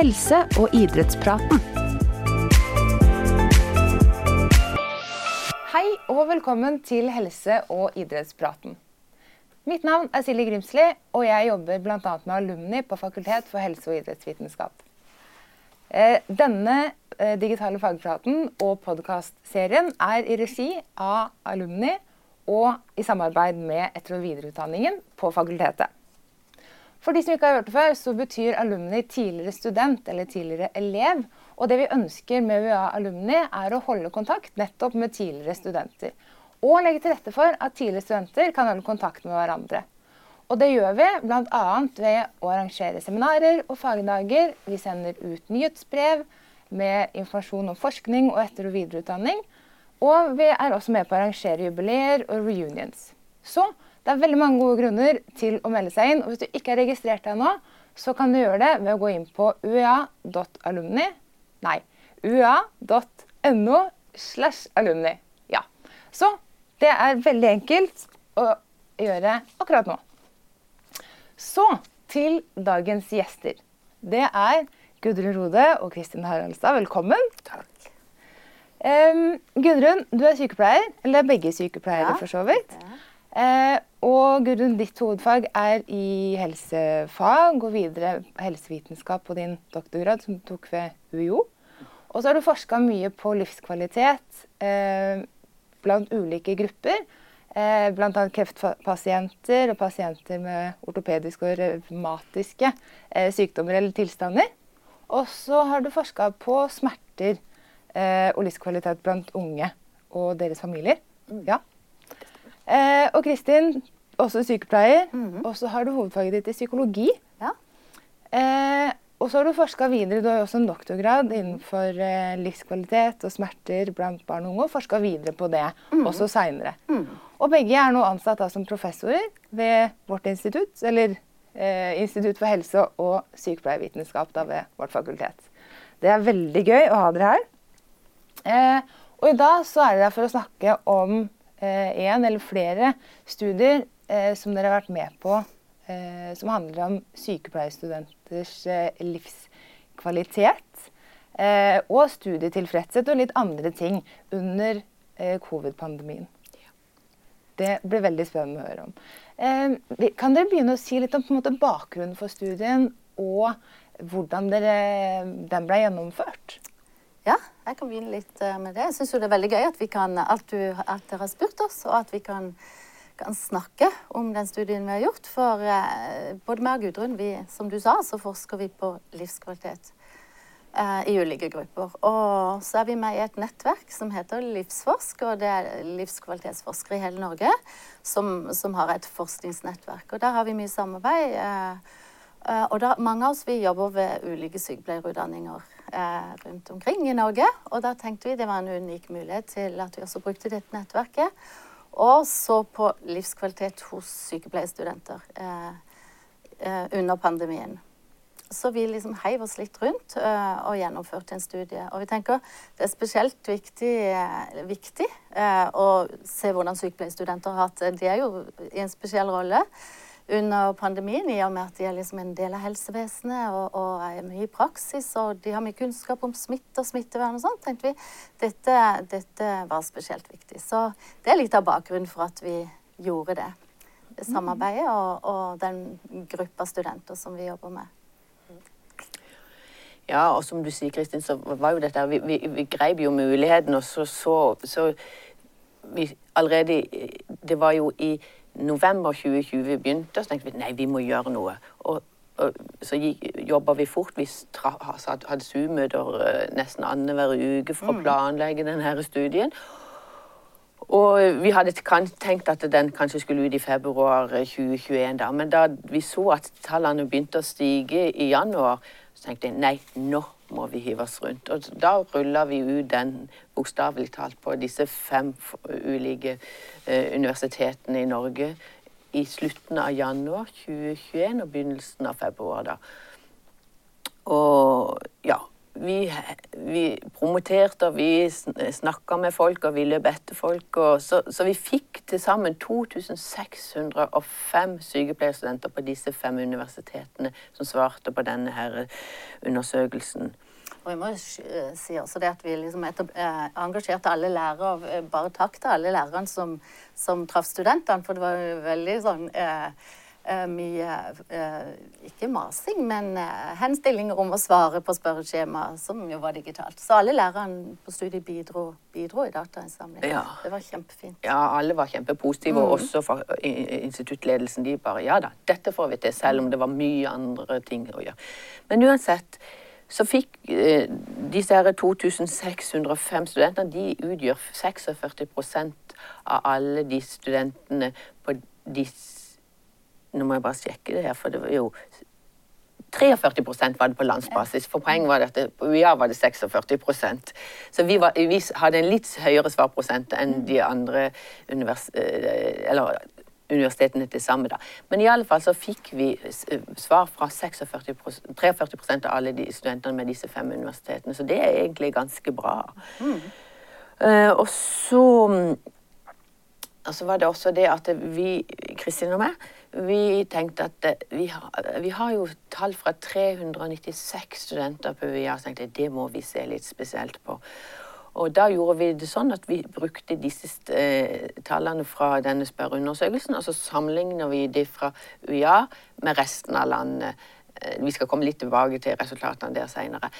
helse- og idrettspraten. Hei og velkommen til helse- og idrettspraten. Mitt navn er Silje Grimsli, og jeg jobber bl.a. med alumni på Fakultet for helse- og idrettsvitenskap. Eh, Denne eh, digitale fagpraten og podkastserien er i regi av alumni og i samarbeid med etter- og videreutdanningen på fakultetet. For de som ikke har hørt det før, så betyr alumni tidligere student eller tidligere elev. Og det vi ønsker med UiA Alumni, er å holde kontakt nettopp med tidligere studenter. Og legge til rette for at tidligere studenter kan holde kontakt med hverandre. Og det gjør vi bl.a. ved å arrangere seminarer og fagdager. Vi sender ut nyhetsbrev med informasjon om forskning og etter- og videreutdanning. Og vi er også med på å arrangere jubileer og reunions. Så det er veldig mange gode grunner til å melde seg inn. Og hvis du ikke er registrert deg nå, så kan du gjøre det ved å gå inn på ua.alumni. Nei, ua.no slash alumni. Ja. Så det er veldig enkelt å gjøre akkurat nå. Så til dagens gjester. Det er Gudrun Rode og Kristin Haraldstad. Velkommen. Takk. Um, Gudrun, du er sykepleier. Eller er begge sykepleiere, Ja. for så vidt. Eh, og Gudrun, ditt hovedfag er i helsefag og videre helsevitenskap på din doktorgrad, som du tok ved UiO. Og så har du forska mye på livskvalitet eh, blant ulike grupper. Eh, Bl.a. kreftpasienter og pasienter med ortopediske og revmatiske eh, sykdommer eller tilstander. Og så har du forska på smerter eh, og livskvalitet blant unge og deres familier. Ja. Eh, og Kristin, også sykepleier. Og så har du hovedfaget ditt i psykologi. Ja. Eh, og så har du forska videre. Du har jo også en doktorgrad innenfor eh, livskvalitet og smerter blant barn og unge. Og forska videre på det også seinere. Og begge er nå ansatt da, som professorer ved vårt institutt, eller eh, Institutt for helse- og sykepleiervitenskap da, ved vårt fakultet. Det er veldig gøy å ha dere her. Eh, og i dag så er dere her for å snakke om én eller flere studier eh, som dere har vært med på, eh, som handler om sykepleierstudenters eh, livskvalitet. Eh, og studietilfredshet og litt andre ting under eh, covid-pandemien. Det blir veldig spennende å høre om. Eh, kan dere begynne å si litt om måte, bakgrunnen for studien, og hvordan dere, den ble gjennomført? Ja, jeg kan begynne litt eh, med det. Jeg syns det er veldig gøy at, kan, at, du, at dere har spurt oss, og at vi kan, kan snakke om den studien vi har gjort. For eh, både meg og Gudrun, vi, som du sa, så forsker vi på livskvalitet eh, i ulike grupper. Og så er vi med i et nettverk som heter Livsforsk, og det er livskvalitetsforskere i hele Norge som, som har et forskningsnettverk. Og der har vi mye samarbeid. Eh, Eh, og da, mange av oss vi jobber ved ulike sykepleierutdanninger eh, rundt omkring i Norge. Og da tenkte vi det var en unik mulighet til at vi også brukte dette nettverket. Og så på livskvalitet hos sykepleierstudenter eh, eh, under pandemien. Så vi liksom heiv oss litt rundt eh, og gjennomførte en studie. Og vi tenker det er spesielt viktig, eh, viktig å se hvordan sykepleierstudenter har hatt det. De er jo i en spesiell rolle under pandemien, i og med at de er liksom en del av helsevesenet og, og er mye i praksis, og de har mye kunnskap om smitte og smittevern og sånn, tenkte vi dette, dette var spesielt viktig. Så det er litt av bakgrunnen for at vi gjorde det. det samarbeidet og, og den gruppa studenter som vi jobber med. Ja, og som du sier, Kristin, så var jo dette Vi, vi, vi greip jo muligheten, og så så, så vi allerede Det var jo i november 2020 vi begynte, så tenkte vi nei, vi må gjøre noe. Og, og så jobba vi fort. Vi hadde Zoom-møter eh, nesten annenhver uke for å planlegge denne studien. Og vi hadde tenkt at den kanskje skulle ut i februar eh, 2021, da. men da vi så at tallene begynte å stige i januar, så tenkte jeg nei, nå må vi hive oss rundt. Og da rulla vi ut den bokstavelig talt på disse fem ulike eh, universitetene i Norge i slutten av januar 2021 og begynnelsen av februar. da. Og ja, vi, vi promoterte, og vi snakka med folk, og vi løp etter folk. Så, så vi fikk til sammen 2605 sykepleierstudenter på disse fem universitetene som svarte på denne her undersøkelsen. Og jeg må eh, si også det at vi liksom eh, engasjerte alle lærere. Eh, bare takk til alle lærerne som, som traff studentene, for det var veldig sånn Eh, mye eh, Ikke masing, men eh, henstillinger om å svare på spørreskjema, som jo var digitalt. Så alle lærerne på studiet bidro, bidro i datainnsamling. Ja. Det var kjempefint. Ja, alle var kjempepositive, og også for instituttledelsen. De bare Ja da, dette får vi til, selv om det var mye andre ting å gjøre. Men uansett så fikk eh, disse her 2605 studentene de utgjør 46% av alle de studentene på disse nå må jeg bare sjekke det her, for det var jo 43 var det på landsbasis. For poenget var at på UiA var det 46% Så vi, var, vi, hadde en litt høyere svarprosent enn de andre univers, eh, eller, universitetene til sammen. Men i alle fall så fikk vi svar fra 46 43% av alle de studentene med disse fem universitetene. Så det er egentlig ganske bra. Mm. Uh, og så og så var det også det at vi, Kristin og meg, vi tenkte at eh, vi har, vi har jo tall fra 396 studenter på UiA, så tenkte jeg det må vi se litt spesielt på. Og da gjorde vi det sånn at vi brukte disse eh, tallene fra denne spørreundersøkelsen, og så sammenligner vi det fra UiA med resten av landet. Eh, vi skal komme litt tilbake til resultatene der seinere.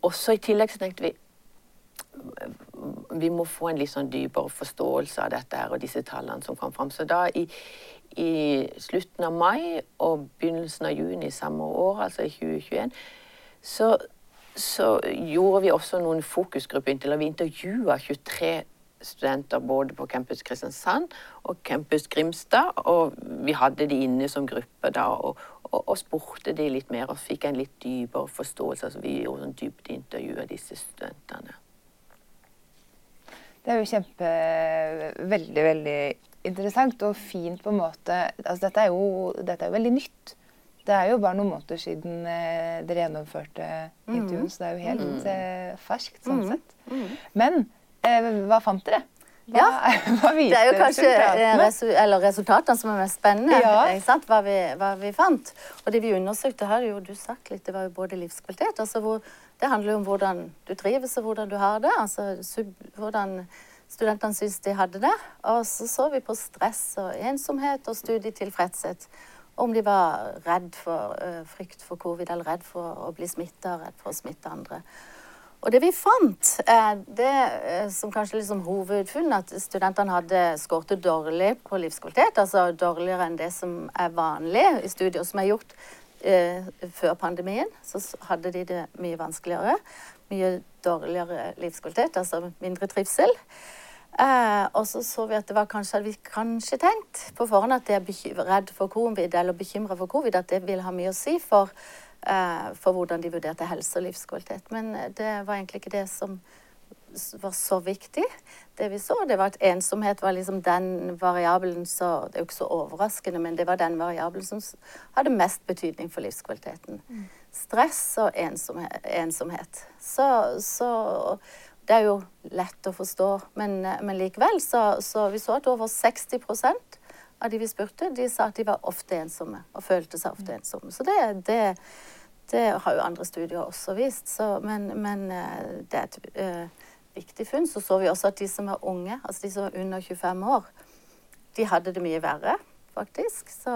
Også i tillegg så tenkte vi vi må få en litt sånn dypere forståelse av dette her og disse tallene som kom fram. Så da i, i slutten av mai og begynnelsen av juni samme år, altså i 2021, så, så gjorde vi også noen fokusgruppeintervjuer. Vi intervjua 23 studenter både på Campus Kristiansand og Campus Grimstad. Og vi hadde de inne som gruppe da, og, og, og spurte de litt mer og fikk en litt dypere forståelse. Altså, vi gjorde sånn intervju av disse studentene. Det er jo kjempe Veldig, veldig interessant og fint på en måte altså dette, er jo, dette er jo veldig nytt. Det er jo bare noen måneder siden eh, dere gjennomførte mm. så det er jo helt mm. eh, ferskt sånn mm. sett. Mm. Men eh, hva fant dere? Hva, ja, hva det er jo kanskje eh, resu eller resultatene som er mest spennende. Ja. Hva, vi, hva, vi, fant. Og det vi undersøkte, har jo du sagt litt, det var jo både livskvalitet altså hvor, Det handler jo om hvordan du trives og hvordan du har det. altså sub, hvordan studentene syns de hadde det. Og så så vi på stress og ensomhet og studietilfredshet. Om de var redd for uh, frykt for covid eller redd for å bli smitta, redd for å smitte andre. Og det vi fant, eh, det eh, som kanskje liksom hovedfunn, at studentene hadde skåret dårlig på livskvalitet. Altså dårligere enn det som er vanlig i studier som er gjort eh, før pandemien. Så hadde de det mye vanskeligere. Mye dårligere livskvalitet, altså mindre trivsel. Eh, og så så vi at det var kanskje at vi kanskje tenkt på forhånd at de er redd for covid eller bekymra for covid, at det vil ha mye å si for, for hvordan de vurderte helse og livskvalitet. Men eh, det var egentlig ikke det som var så viktig. Det vi så, det var at ensomhet var liksom den variabelen så Det er jo ikke så overraskende, men det var den variabelen som hadde mest betydning for livskvaliteten. Mm. Stress og ensomhet. ensomhet. Så, så det er jo lett å forstå, men, men likevel så, så, vi så at over 60 av de vi spurte, de sa at de var ofte ensomme og følte seg ofte ensomme. Så det, det, det har jo andre studier også vist. Så, men, men, eh, det er et uh, viktig funn. Så så vi også at de som er unge, altså de som er under 25 år, de hadde det mye verre, faktisk. Så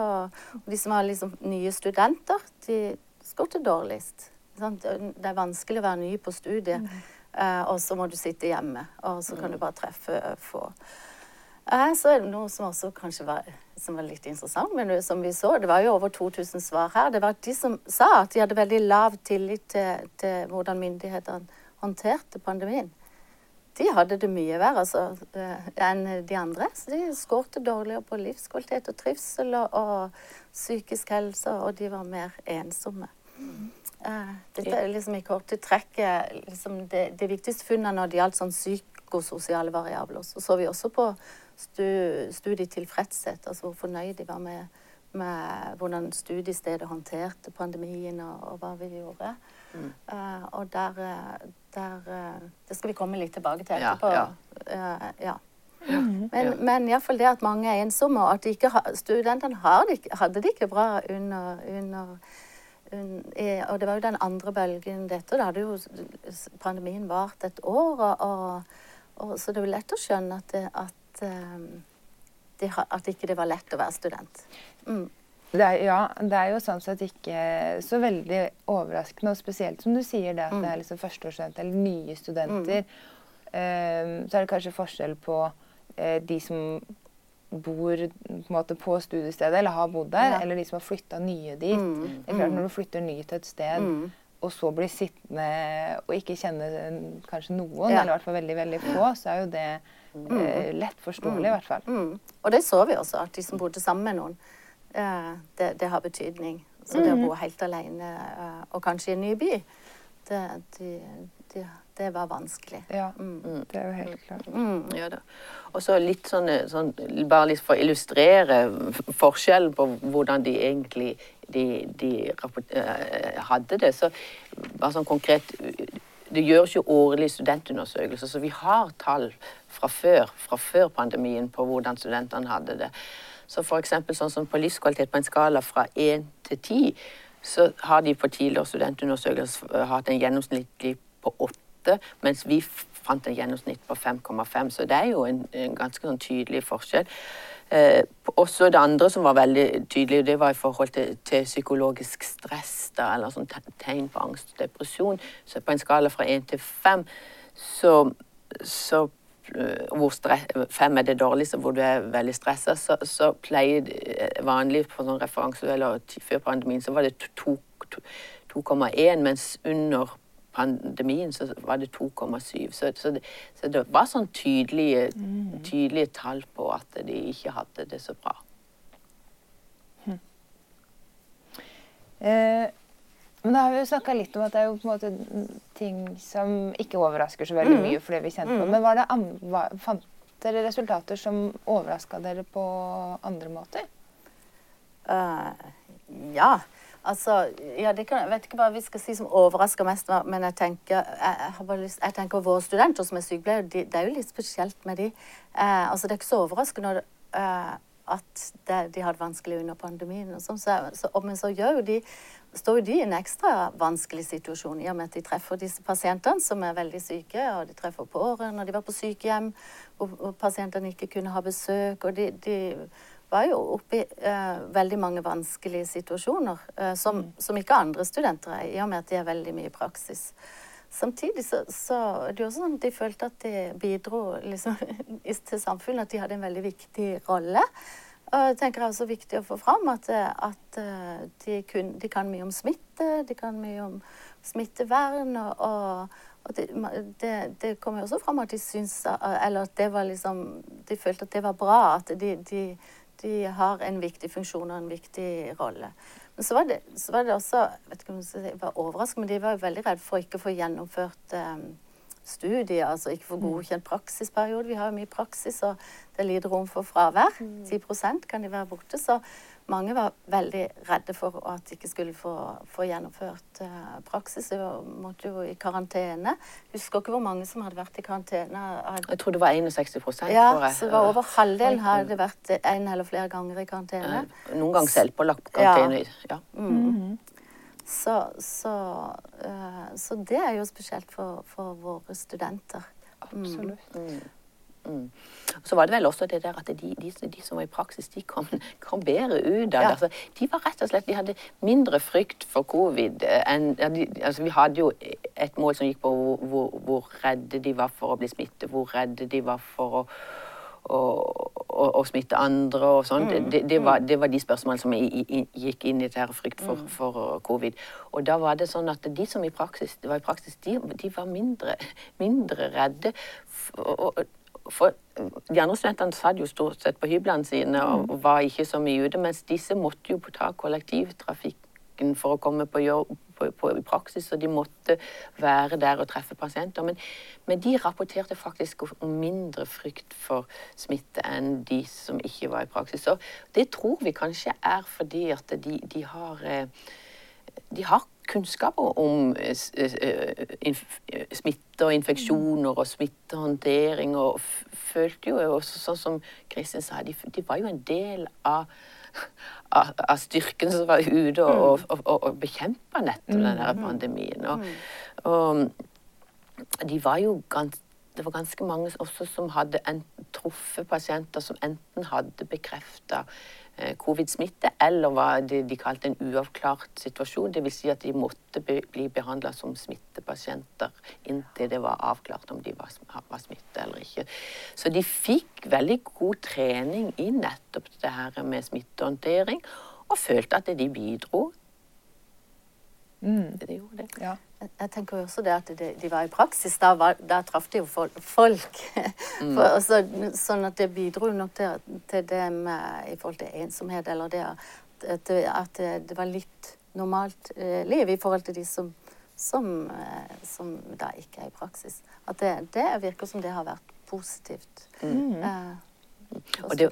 de som var liksom nye studenter, de skåret dårligst. Det er vanskelig å være ny på studiet. Mm. Uh, og så må du sitte hjemme, og så kan du mm. bare treffe få. Uh, så noe som også kanskje var, som var litt interessant, men som vi så, det var jo over 2000 svar her. Det var de som sa at de hadde veldig lav tillit til, til hvordan myndighetene håndterte pandemien. De hadde det mye verre altså, uh, enn de andre. Så de skårte dårligere på livskvalitet og trivsel og, og psykisk helse, og de var mer ensomme. Mm. Dette er liksom i korte trekk liksom det, det, viktigste funnet når det gjaldt sånn psykososiale variabler. Så så vi også på studietilfredshet, altså hvor fornøyd de var med, med hvordan studiestedet håndterte pandemien og, og hva vi gjorde. Mm. Uh, og der, eh, der uh, Det skal vi komme litt tilbake til etterpå. ja. Eh, ja. Mm. Men, men iallfall det at mange er ensomme, og at de ikke har, studentene har det, hadde det ikke bra under, under un- og det var jo den andre bølgen dette. Da hadde jo pandemien vart et år. Og, og, og, så det er jo lett å skjønne at, det, at, eh, de, at ikke det var lett å være student. Mm. Det er, ja, det er jo sånn sett ikke så veldig overraskende, og spesielt som du sier det at Mm. det er liksom førsteårsstudenter eller nye studenter. Eh, så er det kanskje forskjell på uh, de som bor på, en måte, på studiestedet eller har bodd der, Ja. eller de som har flytta nye dit. Mm. Det er klart Når du flytter ny til et sted, Mm. og så blir sittende og ikke kjenne eh, kanskje noen, Ja. eller i hvert fall veldig, veldig få, så er jo det eh, lett forståelig, i hvert fall. Mm. Og det så vi også, at de som bodde sammen med noen, eh, det, det har betydning. Så det å bo helt alene, eh, og kanskje i en ny by, det, de, de, det var vanskelig. Ja, Mm. det er jo helt klart. Mm. Ja. Og så litt sånn, sånn Bare litt for å illustrere forskjellen på hvordan de egentlig de, de eh, hadde det. Så bare sånn konkret Det gjøres jo årlige studentundersøkelser, så vi har tall fra før, fra før pandemien på hvordan studentene hadde det. Så for eksempel sånn som på livskvalitet på en skala fra 1 til 10, så har de på tidligere studentundersøkelser hatt en gjennomsnittlig på 8, mens vi fant en gjennomsnitt på 5,5. Så det er jo en, en ganske sånn tydelig forskjell. Eh, også det andre som var veldig tydelig, det var i forhold til, til psykologisk stress, da, eller sånn tegn på angst og depresjon. Så på en skala fra 1 til 5, så, så eh, hvor stress, fem er det dårligste, hvor du er veldig stressa, så, så pleier eh, vanlig på sånn referanse eller før pandemien, så var det to- to- 2,1, mens under pandemien så var det 2,7. Så, så, det, så det var sånn tydelige, tydelige tall på at de ikke hadde det så bra. Eh, men da har vi jo snakka litt om at det er jo på en måte ting som ikke overrasker så veldig mye for det vi kjente på. Men var det an fant dere resultater som overraska dere på andre måter? Uh, ja. Altså, ja, det kan, jeg vet ikke hva vi skal si som overrasker mest, men jeg tenker, jeg, jeg lyst, jeg tenker våre studenter som er sykepleiere, de, det er jo litt spesielt med de. Eh, altså, det er ikke så overraskende eh, at det, de hadde vanskelig under pandemien. Og sånn, så, så, men så gjør jo de, står jo de i en ekstra vanskelig situasjon i og med at de treffer disse pasientene som er veldig syke, og de treffer pårørende, og de var på sykehjem hvor, hvor pasientene ikke kunne ha besøk, og de, de var jo oppe i eh, veldig mange vanskelige situasjoner eh, som, som ikke andre studenter er, i og med at de er veldig mye i praksis. Samtidig så, så er det jo også sånn at de følte at de bidro liksom, til samfunnet, at de hadde en veldig viktig rolle. Og jeg tenker det er også viktig å få fram at, eh, at eh, de, kun, de kan mye om smitte, de kan mye om smittevern, og, og, det, det, det kommer jo også fram at de syns Eller at det var liksom De følte at det var bra, at de, de, de har en viktig funksjon og en viktig rolle. Men så var det, så var det også vet ikke om jeg var overrasket, men de var jo veldig redd for ikke å få gjennomført um, studier, altså ikke få godkjent praksisperiode. Vi har jo mye praksis, og det er lite rom for fravær. 10% kan de være borte. Så mange var veldig redde for at de ikke skulle få, få gjennomført uh, praksis. De måtte jo i karantene. Husker ikke hvor mange som hadde vært i karantene. Hadde- Jeg tror det var 61 tror Ja, jeg. så det var over halvdelen hadde vært en eller flere ganger i karantene. Noen ganger selvpålagt karantene. Ja. Så, så, uh, så det er jo spesielt for, for våre studenter. Absolutt. Mm. Så var det vel også det der at de, de, de som var i praksis, de kom, kom bedre ut av det. Ja. Altså, de var rett og slett, de hadde mindre frykt for covid eh, enn de, altså, Vi hadde jo et mål som gikk på hvor, hvor, hvor redde de var for å bli smittet, hvor redde de var for å, å, å, å smitte andre og sånn. Det, det, det, var, det var de spørsmålene som i, i, gikk inn i dette her frykt for, for uh, covid. Og da var det sånn at de som i praksis, var i praksis, de, de var mindre, mindre redde. f- og, og, for de andre studentene satt jo stort sett på hyblene sine og var ikke så mye ute, mens disse måtte jo ta kollektivtrafikken for å komme på jobb, på på, i praksis, og de måtte være der og treffe pasienter. Men, men, de rapporterte faktisk om mindre frykt for smitte enn de som ikke var i praksis. Og det tror vi kanskje er fordi at de, de har eh, de har kunnskaper om eh, eh, smitte og infeksjoner og smittehåndtering. Og følte jo også, sånn som Kristin sa, de, de var jo en del av av, av, styrken som var ute og, mm. og, og, og bekjempa nettopp den denne pandemien. Og, og de var jo ganske det var ganske mange også som hadde truffet pasienter som enten hadde bekrefta Eh, covid-smitte, eller hva de, de, kalte en uavklart situasjon. Dvs. Si at de måtte bli behandla som smittepasienter inntil det var avklart om de var, var smitta eller ikke. Så de fikk veldig god trening i nettopp det her med smittehåndtering, og følte at de bidro. Mm. De gjorde det. Ja. Jeg tenker jo også det at de, de var i praksis. Da, var, da traff de jo folk. Mm. For, altså, sånn at det bidro nok til, til det med, i forhold til ensomhet, eller det at, at det var litt normalt eh, liv i forhold til de som, som, eh, som, da ikke er i praksis. At det, det, virker som det har vært positivt. Mm. Eh, og, det,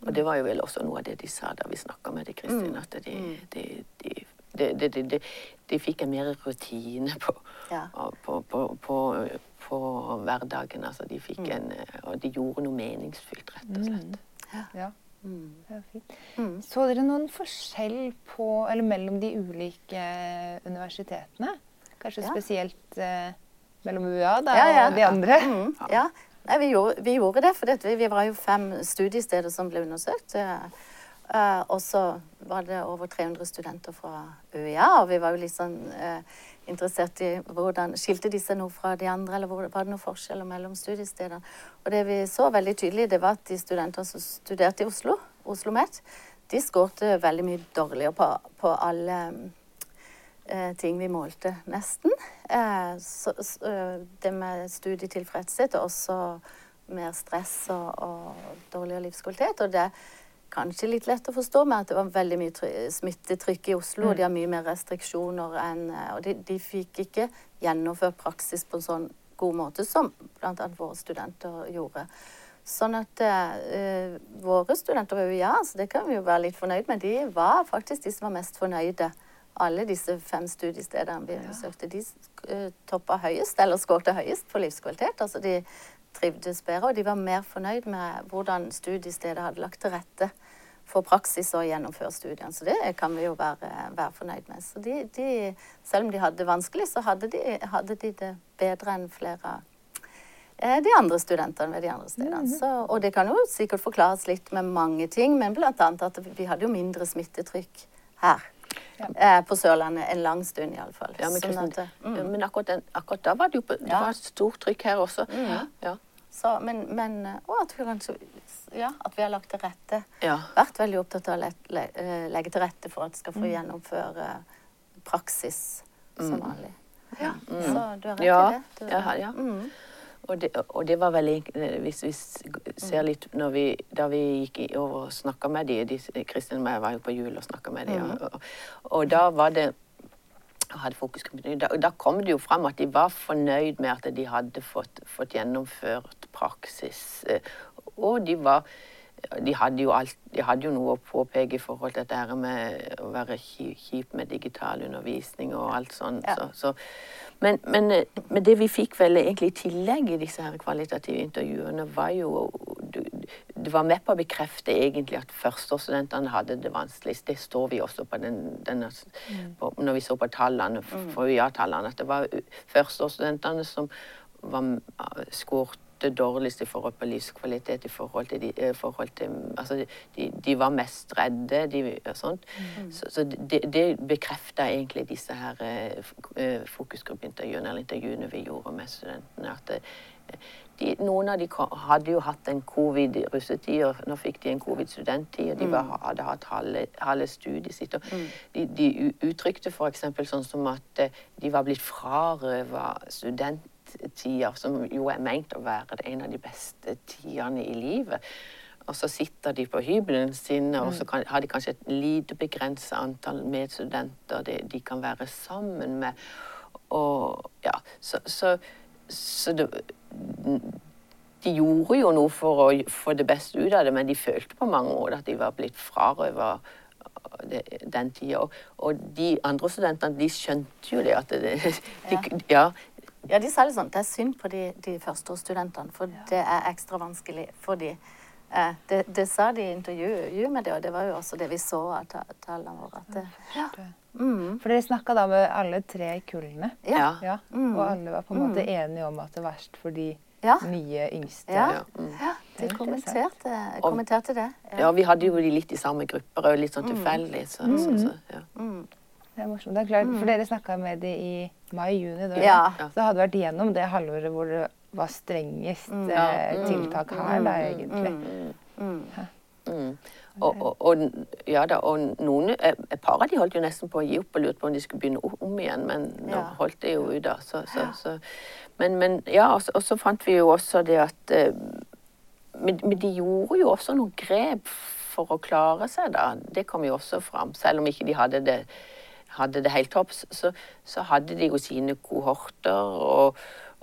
og, det, var jo vel også noe av det de sa da vi snakka med de Kristin, mm. at de, mm. de, de det, de, de, de, fikk en mer rutine på, ja. på, på, på, hverdagen. Altså, de fikk mm. en Og de gjorde noe meningsfylt, rett og slett. Mm. Ja. ja. Mm. mm. Så dere noen forskjell på, eller mellom de ulike universitetene? Kanskje ja. spesielt eh, mellom UiA da, og de andre? Mm. Ja, Nei, vi, gjorde, vi, gjorde, det, for vi, vi var jo fem studiesteder som ble undersøkt. Uh, og så var det over 300 studenter fra UiA, og vi var jo litt sånn uh, interessert i hvordan skilte de seg noe fra de andre, eller hvor, var det noen forskjeller mellom studiestedene. Og det vi så veldig tydelig, det var at de studentene som studerte i Oslo, Oslo OsloMet, de skårte veldig mye dårligere på, på alle uh, ting vi målte, nesten. Så, det med studietilfredshet og også mer stress og, og dårligere livskvalitet. og det kanskje litt lett å forstå med at det var veldig mye smittetrykk i Oslo, og de har mye mer restriksjoner enn eh, Og de, de, fikk ikke gjennomført praksis på en sånn god måte som bl.a. våre studenter gjorde. Sånn at uh, våre studenter ved UiA, så det kan vi jo være litt fornøyd med, de var faktisk de som var mest fornøyde. Alle disse fem studiestedene vi besøkte, de uh, toppa høyest, eller skårte høyest på livskvalitet. Altså de trivdes bedre, og de var mer fornøyd med hvordan studiestedet hadde lagt til rette for praksis og gjennomføre studiene. Så det kan vi jo være, være fornøyd med. Så de, de, selv om de hadde det vanskelig, så hadde de, hadde de det bedre enn flere av de andre studentene ved de andre stedene. Mm. Så, og det kan jo sikkert forklares litt med mange ting, men bl.a. at vi hadde jo mindre smittetrykk her. Ja. Eh, på Sørlandet en lang stund, iallfall. Ja, men, sånn at, mm. men akkurat, den, akkurat, da var det jo det ja. var stort trykk her også. Mm. Ja. Så, men, men, og at vi kanskje ja, at vi har lagt til rette. Ja. Vært veldig opptatt av å le, eh, legge til rette for at det skal få mm. gjennomføre praksis som mm. vanlig. Ja. Så du har rett i det. Du, ja, ja. Mm. Og, det, og det, var veldig eh, Hvis vi ser litt vi, Da vi gikk over og snakka med de, de Kristin og jeg var jo på jul og snakka med de, mm. og, og, da var det da, da, kom det jo fram at de var fornøyd med at de hadde fått, fått gjennomført praksis. Eh, og de var de hadde, alt, de hadde, jo noe å påpeke i forhold til dette med å være kjip med digital undervisning og alt sånt. Ja. Så, så. Men, men, men, det vi fikk vel egentlig i tillegg i disse her kvalitative intervjuene, var jo Det var med på å bekrefte egentlig at førsteårsstudentene hadde det vanskeligst. Det står vi også på, den, denne, mm. på når vi så på tallene, mm. for UiA-tallene, at det var førsteårsstudentene som var skåret det dårligste i forhold på livskvalitet i forhold til, de, eh, forhold til altså de, de, var mest redde de, og sånt. Mm. Så, så, det, de bekrefta egentlig disse her uh, fokusgruppeintervjuene eller intervjuene vi gjorde med studentene. at de, noen av de hadde jo hatt en covid-russetid, og nå fikk de en covid-studenttid. Og de mm. var, hadde hatt halve, halve studiet sitt. Og mm. de, de uttrykte f.eks. sånn som at de var blitt frarøva studenttida, som jo er meint å være en av de beste tidene i livet. Og så sitter de på hybelen sin, og så kan, har de kanskje et lite begrenset antall medstudenter de, de kan være sammen med. Og ja, så, så, så det, de gjorde jo noe for å få det beste ut av det, men de følte på mange måter at de var blitt frarøva den tida. Og, de andre studentene, de skjønte jo det at det, de, ja. ja. De sa det sånn. Det er synd på de, de førsteårsstudentene, for ja. det er ekstra vanskelig for de. Eh, det, det, sa de i intervjuet med det, og det var jo også det vi så av tallene våre. At det, ja. Mm. For dere snakka da med alle tre kullene, ja. ja. Mm. og alle var på en måte mm. enige om at det er verst for de ja. nye yngste. Ja, mm. ja de kommenterte, kommenterte, det. Ja. vi hadde jo de litt i samme grupper, og litt sånn mm. tilfeldig. Så, så, så, ja. Mm. Det er morsomt. Det er klart, for dere snakka med de i mai-juni. Ja. Så hadde vært gjennom det halvåret hvor det var strengest eh, tiltak her, da, egentlig. Mm. Og, og, og, ja da, og noen, et par av de holdt jo nesten på å gi opp og lurte på om de skulle begynne om igjen, men nå holdt det jo ut, da. Så, så, så, men, men, ja, og så fant vi jo også det at eh, Men, men de gjorde jo også noen grep for å klare seg, da. Det kom jo også fram. Selv om ikke de hadde det, hadde det helt topp, så, så hadde de jo sine kohorter. og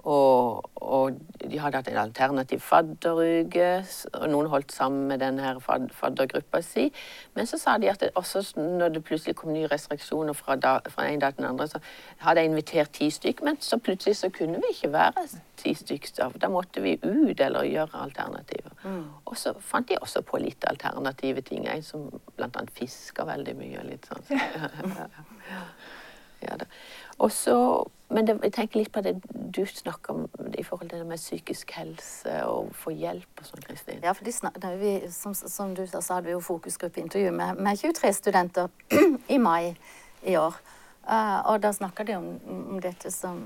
og, og, de hadde hatt en alternativ fadderuke, og noen holdt sammen med denne faddergruppa si. Men så sa de at det også når det plutselig kom nye restriksjoner fra, da, fra en dag til den andre, så hadde jeg invitert ti stykk, men så plutselig så kunne vi ikke være ti stykk. Da måtte vi ut eller gjøre alternativer. Mm. Og så fant de også på litt alternative ting. En som annet fisker veldig mye og litt sånn. Ja, ja, ja. ja, og så men det, jeg tenker litt på det du snakker om i forhold til det med psykisk helse og få hjelp og sånn, Kristin. Ja, for snak, vi, som, som, du sa, så hadde vi jo fokusgruppeintervju med, med 23 studenter i mai i år. Uh, og da snakka de om, om, dette som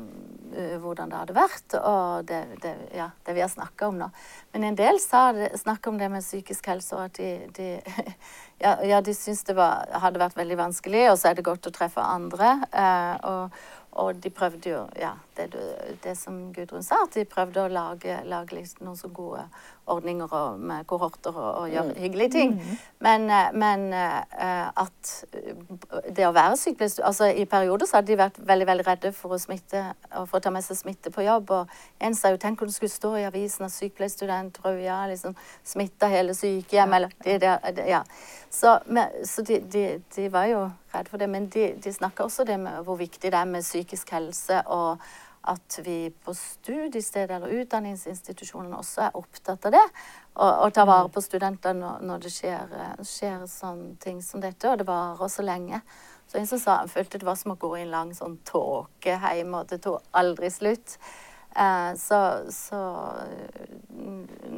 uh, hvordan det hadde vært, og det, det, ja, det vi har snakka om nå. Men en del snakka om det med psykisk helse, og at de, de ja, ja, de syntes det var, hadde vært veldig vanskelig, og så er det godt å treffe andre. Uh, og, og de prøvde jo, ja, det, det, som Gudrun sa, at de prøvde å lage, lage liksom noen så gode ordninger og, med kohorter og, og gjøre mm. hyggelige ting. Mm. Men, eh, men, uh, at det å være sykepleier altså I perioder så hadde de vært veldig veldig redde for å smitte og for å ta med seg smitte på jobb. Og en sa jo tenk om det skulle stå i avisen at sykepleierstudent Røya liksom smitta hele sykehjemmet. Ja. Eller, de, ja. Så, men, så de, de, de, var jo redde for det. Men de, de snakka også det med hvor viktig det er med psykisk helse, og at vi på studiesteder eller utdanningsinstitusjonene også er opptatt av det. Og, og tar vare på studenter når, når det skjer, skjer sånne ting som dette, og det varer så lenge. Så en som sa han følte det var som å gå i en lang sånn tåke hjem, og det tok aldri slutt. Eh, så, så,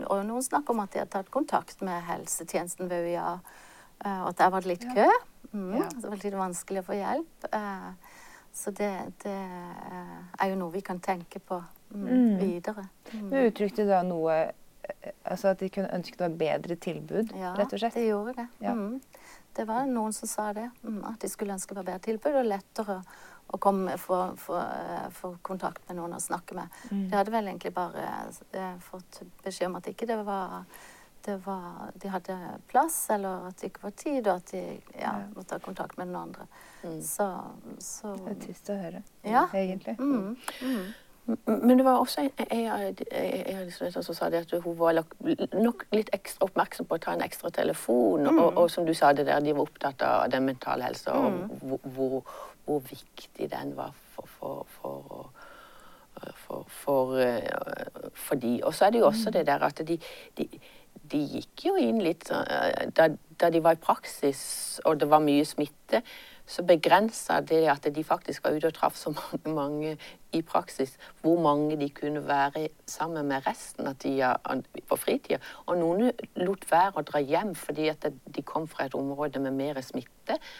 Og noen snakker om at de har tatt kontakt med helsetjenesten ved UiA, eh, og at der var det litt kø. Mm, ja. Så det var litt vanskelig å få hjelp. Eh, så det, det, er jo noe vi kan tenke på mm, mm. videre. Mm. Du uttrykte da noe eh, Altså at de kunne ønsket var bedre tilbud, ja, rett og slett? Ja, de gjorde det. Ja. Mm. Det var noen som sa det. Mm, at de skulle ønske det var bedre tilbud og lettere å komme, eh, få, kontakt med noen å snakke med. Mm. De hadde vel egentlig bare eh, fått beskjed om at ikke det var var, de hadde plass, eller at det ikke var tid, og at de ja, måtte ha kontakt med noen andre. Mm. Så, så, Det er trist å høre, ja. egentlig. Mm. Mm. Men det var også en, av de studentene som sa det at hun var nok litt ekstra oppmerksom på å ta en ekstra telefon. Og, og, som du sa det der, de var opptatt av den mentale helsa og hvor, hvor, hvor, viktig den var for, for, for for, for, for, de. Og så er det jo også det der at de, de, de gikk jo inn litt eh, da, da, de var i praksis og det var mye smitte, så begrensa det at de faktisk var ute og traff så mange, mange i praksis hvor mange de kunne være sammen med resten av tida på fritida. Og noen lot være å dra hjem fordi at de kom fra et område med mer smitte.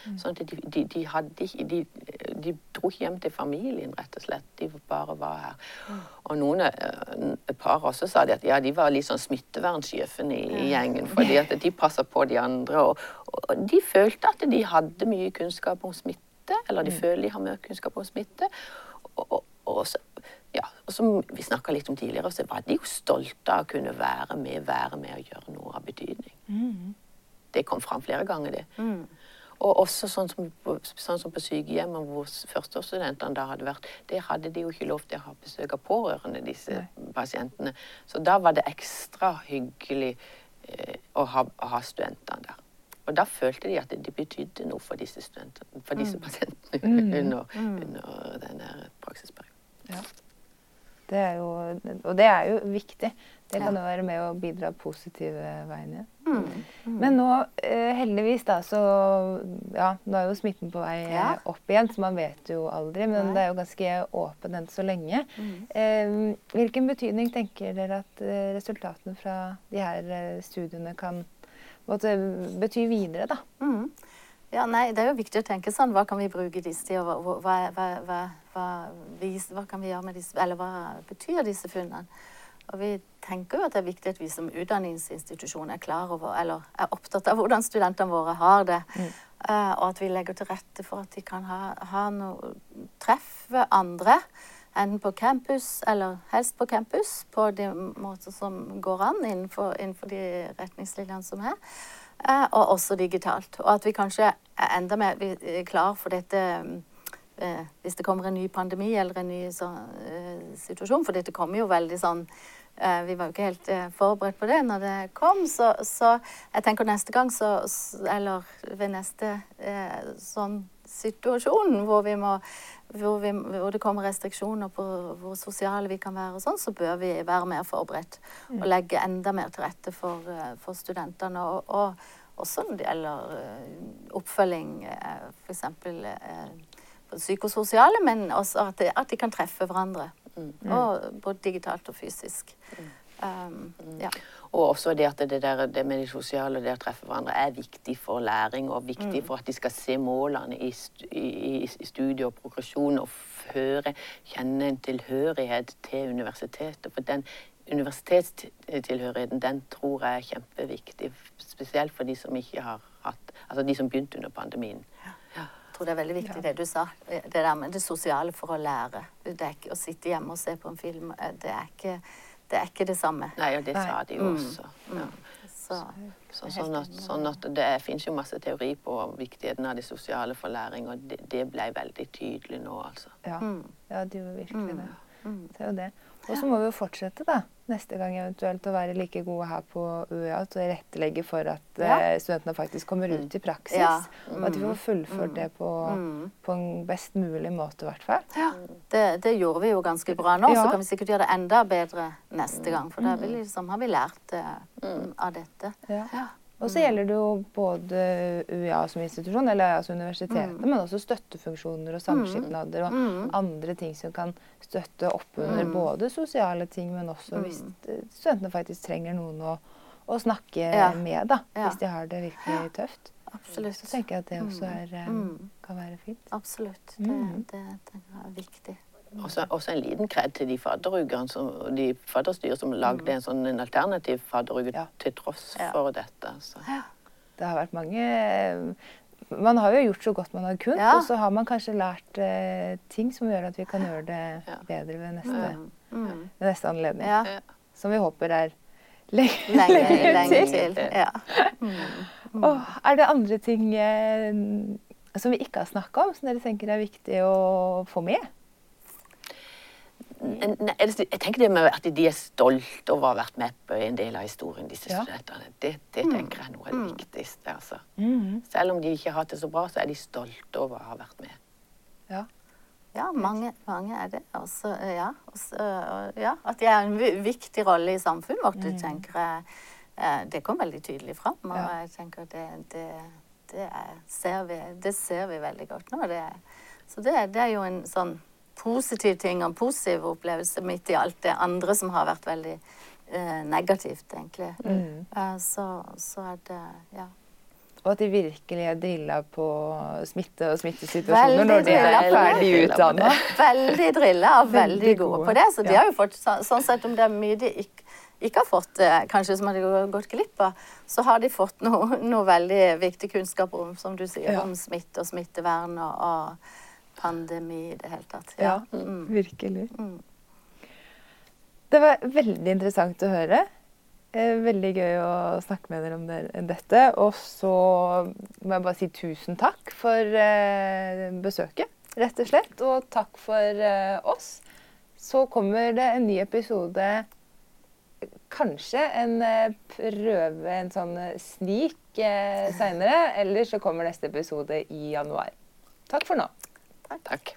Mm. sånn at de, de, de, hadde, de, de, dro ikke hjem til familien, rett og slett. De bare var her. Mm. Og noen, eh, et par også sa de at ja, de var litt sånn smittevernsjefene i, i, gjengen. fordi at de passa på de andre. Og, og de følte at de hadde mye kunnskap om smitte, eller de mm. føler de har mye kunnskap om smitte. Og, og så, ja, og som vi snakka litt om tidligere, så var de jo stolte av å kunne være med, være med og gjøre noe av betydning. Det kom fram flere ganger, det. Og også sånn som, sånn som på sykehjemmet hvor førsteårsstudentene da hadde vært, det hadde de jo ikke lov til å ha besøk av pårørende, disse pasientene. Så da var det ekstra hyggelig eh, å, ha, å ha studentene der. Og da følte de at det, det betydde noe for disse for disse pasientene under, under denne praksisperioden. Ja. Det jo, og det er jo viktig. Det kan jo være med å bidra positive veien igjen. Mm. Men nå, eh, heldigvis, da, så Ja, nå er jo smitten på vei eh, Ja. opp igjen, så man vet jo aldri. Men Nei. det er jo ganske åpen enn så lenge. Eh, hvilken betydning tenker dere at eh, resultatene fra de her eh, studiene kan måtte bety videre, da? Mm. Ja, nei, Det er jo viktig å tenke sånn. Hva kan vi bruke disse til? Hva, hva, hva, hva, kan vi gjøre med disse, eller hva betyr disse funnene? Og Vi tenker jo at det er viktig at vi som utdanningsinstitusjon er klar over, eller er opptatt av hvordan studentene våre har det. Eh, og at vi legger til rette for at de kan ha, ha noe treffe andre. Enten på campus, eller helst på campus, på de måter som går an innenfor, innenfor de retningslinjene som er. Eh, og også digitalt. Og at vi kanskje er enda mer er klar for dette eh, hvis det kommer en ny pandemi eller en ny så, eh, situasjon. For dette kommer jo veldig sånn eh, Vi var jo ikke helt eh, forberedt på det når det kom. Så, så jeg tenker neste gang så Eller ved neste eh, sånn situasjon hvor vi må hvor, vi, hvor det kommer restriksjoner på hvor sosiale vi kan være, og sånn, så bør vi være mer forberedt og legge enda mer til rette for, eh, for studentene. Og, og også når det gjelder eh, oppfølging, eh, f.eks. Psykososiale, men også at de, at de kan treffe hverandre. Og, både digitalt og fysisk. Um, ja. Og også det at det, der, det med de sosiale, det å treffe hverandre, er viktig for læring og viktig for at de skal se målene i, studiet og progresjon og føre, kjenne en tilhørighet til universitetet. For den universitetstilhørigheten, den tror jeg er kjempeviktig. Spesielt for de som ikke har hatt Altså de som begynte under pandemien. Jeg tror det er veldig viktig det du sa. Det der med det sosiale for å lære. Det er ikke å sitte hjemme og se på en film. Det er ikke det, er ikke det samme. Nei, og det Nei. sa de jo også. Ja. Så, Så, sånn at, sånn at det finnes jo masse teori på viktigheten av det sosiale for læring, og det, det ble veldig tydelig nå, altså. Ja, ja det gjorde virkelig det. Mm. Det er jo det. Og så må vi jo fortsette da, neste gang eventuelt å være like gode her på UiA å rettelegge for at Ja. eh, studentene faktisk kommer ut i praksis. Ja. Og at de får fullført det på, på en best mulig måte, i hvert fall. ja, det, det gjorde vi jo ganske bra nå, så kan vi sikkert gjøre det enda bedre neste gang. For da vi liksom, har vi lært eh, av dette. Ja. Og så gjelder det jo både UiA som institusjon, eller altså universitetet, men også støttefunksjoner og samskipnader og andre ting som kan støtte opp under både sosiale ting, men også hvis eh, studentene faktisk trenger noen å, å snakke Ja. med, da, Ja. hvis de har det virkelig tøft. Absolutt. Så tenker jeg at det også er, eh, Mm. kan være fint. Absolutt. Det, det jeg er viktig. Også, også en liten kred til de fadderugene som, de fadderstyret som lagde en sånn en alternativ fadderuke Ja. til tross Ja. for dette. Så. Ja. Det har vært mange Man har jo gjort så godt man har kunnet, Ja. og så har man kanskje lært eh, ting som gjør at vi kan gjøre det Ja. bedre ved neste, Mm. ved neste anledning. Som vi håper er lenge, Lenge, lenge til. til. Ja. Oh, er det andre ting eh, som vi ikke har snakka om, som dere tenker er viktig å få med? Nei, jeg tenker det med at de er stolte over å ha vært med på en del av historien, disse Ja. studentene. Det, det tenker jeg er noe av det viktigste. altså. Mhm. Selv om de ikke har hatt det så bra, så er de stolte over å ha vært med. Ja. Ja, mange, mange er det. Også, ja, også, ja, at de har en viktig rolle i samfunnet vårt, det tenker jeg eh, Det kom veldig tydelig fram. Og Ja. jeg tenker det, det, det, er, ser vi, det ser vi veldig godt nå. Det, så det, det er jo en sånn positiv ting og en positiv opplevelse midt i alt det andre som har vært veldig eh, negativt, egentlig. Eh, så, så er det Ja. Og at de virkelig er drilla på smitte og smittesituasjoner Veldig når de er ferdig utdanna. Veldig drilla og veldig, Veldig gode gode. på det. Så de Ja. har jo fått, sånn sett om det er mye de ikke, ikke har fått, eh, kanskje som hadde gått glipp av, så har de fått noe, noe veldig viktig kunnskap om, som du sier, Ja. om smitte og smittevern og, og pandemi i det hele tatt. Ja, Mm. virkelig. Det var veldig interessant å høre. Eh, veldig gøy å snakke med dere om dette. Og så må jeg bare si tusen takk for eh, besøket, rett og slett. Og takk for eh, oss. Så kommer det en ny episode Kanskje en prøve, en sånn snik seinere. Eller så kommer neste episode i januar. Takk for nå. Takk.